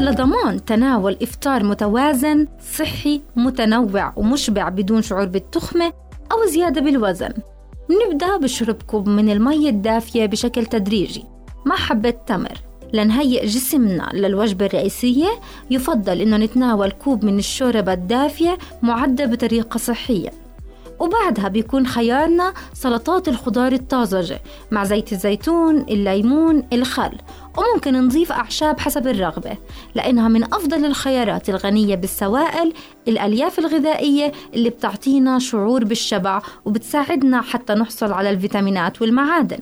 لضمان تناول إفطار متوازن صحي متنوع ومشبع بدون شعور بالتخمة أو زيادة بالوزن. نبدأ بشرب كوب من المية الدافية بشكل تدريجي مع حبة تمر. لنهيئ جسمنا للوجبة الرئيسية. يفضل إنه نتناول كوب من الشوربة الدافية معدة بطريقة صحية. وبعدها بيكون خيارنا سلطات الخضار الطازجة مع زيت الزيتون، الليمون، الخل. وممكن نضيف أعشاب حسب الرغبة لأنها من أفضل الخيارات الغنية بالسوائل الألياف الغذائية اللي بتعطينا شعور بالشبع وبتساعدنا حتى نحصل على الفيتامينات والمعادن.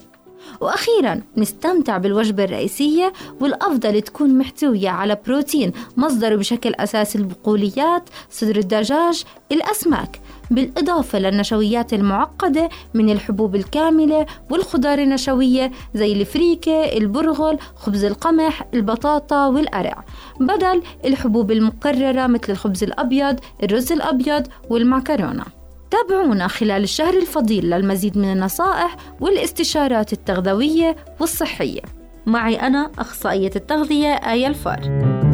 وأخيرا نستمتع بالوجبة الرئيسية والأفضل تكون محتوية على بروتين مصدره بشكل أساسي البقوليات صدر الدجاج الأسماك. بالإضافة للنشويات المعقدة من الحبوب الكاملة والخضار النشوية زي الفريكة، البرغل، خبز القمح، البطاطا والقرع بدل الحبوب المكررة مثل الخبز الأبيض، الرز الأبيض والمعكرونة تابعونا خلال الشهر الفضيل للمزيد من النصائح والاستشارات التغذوية والصحية. معي أنا أخصائية التغذية آية الفار.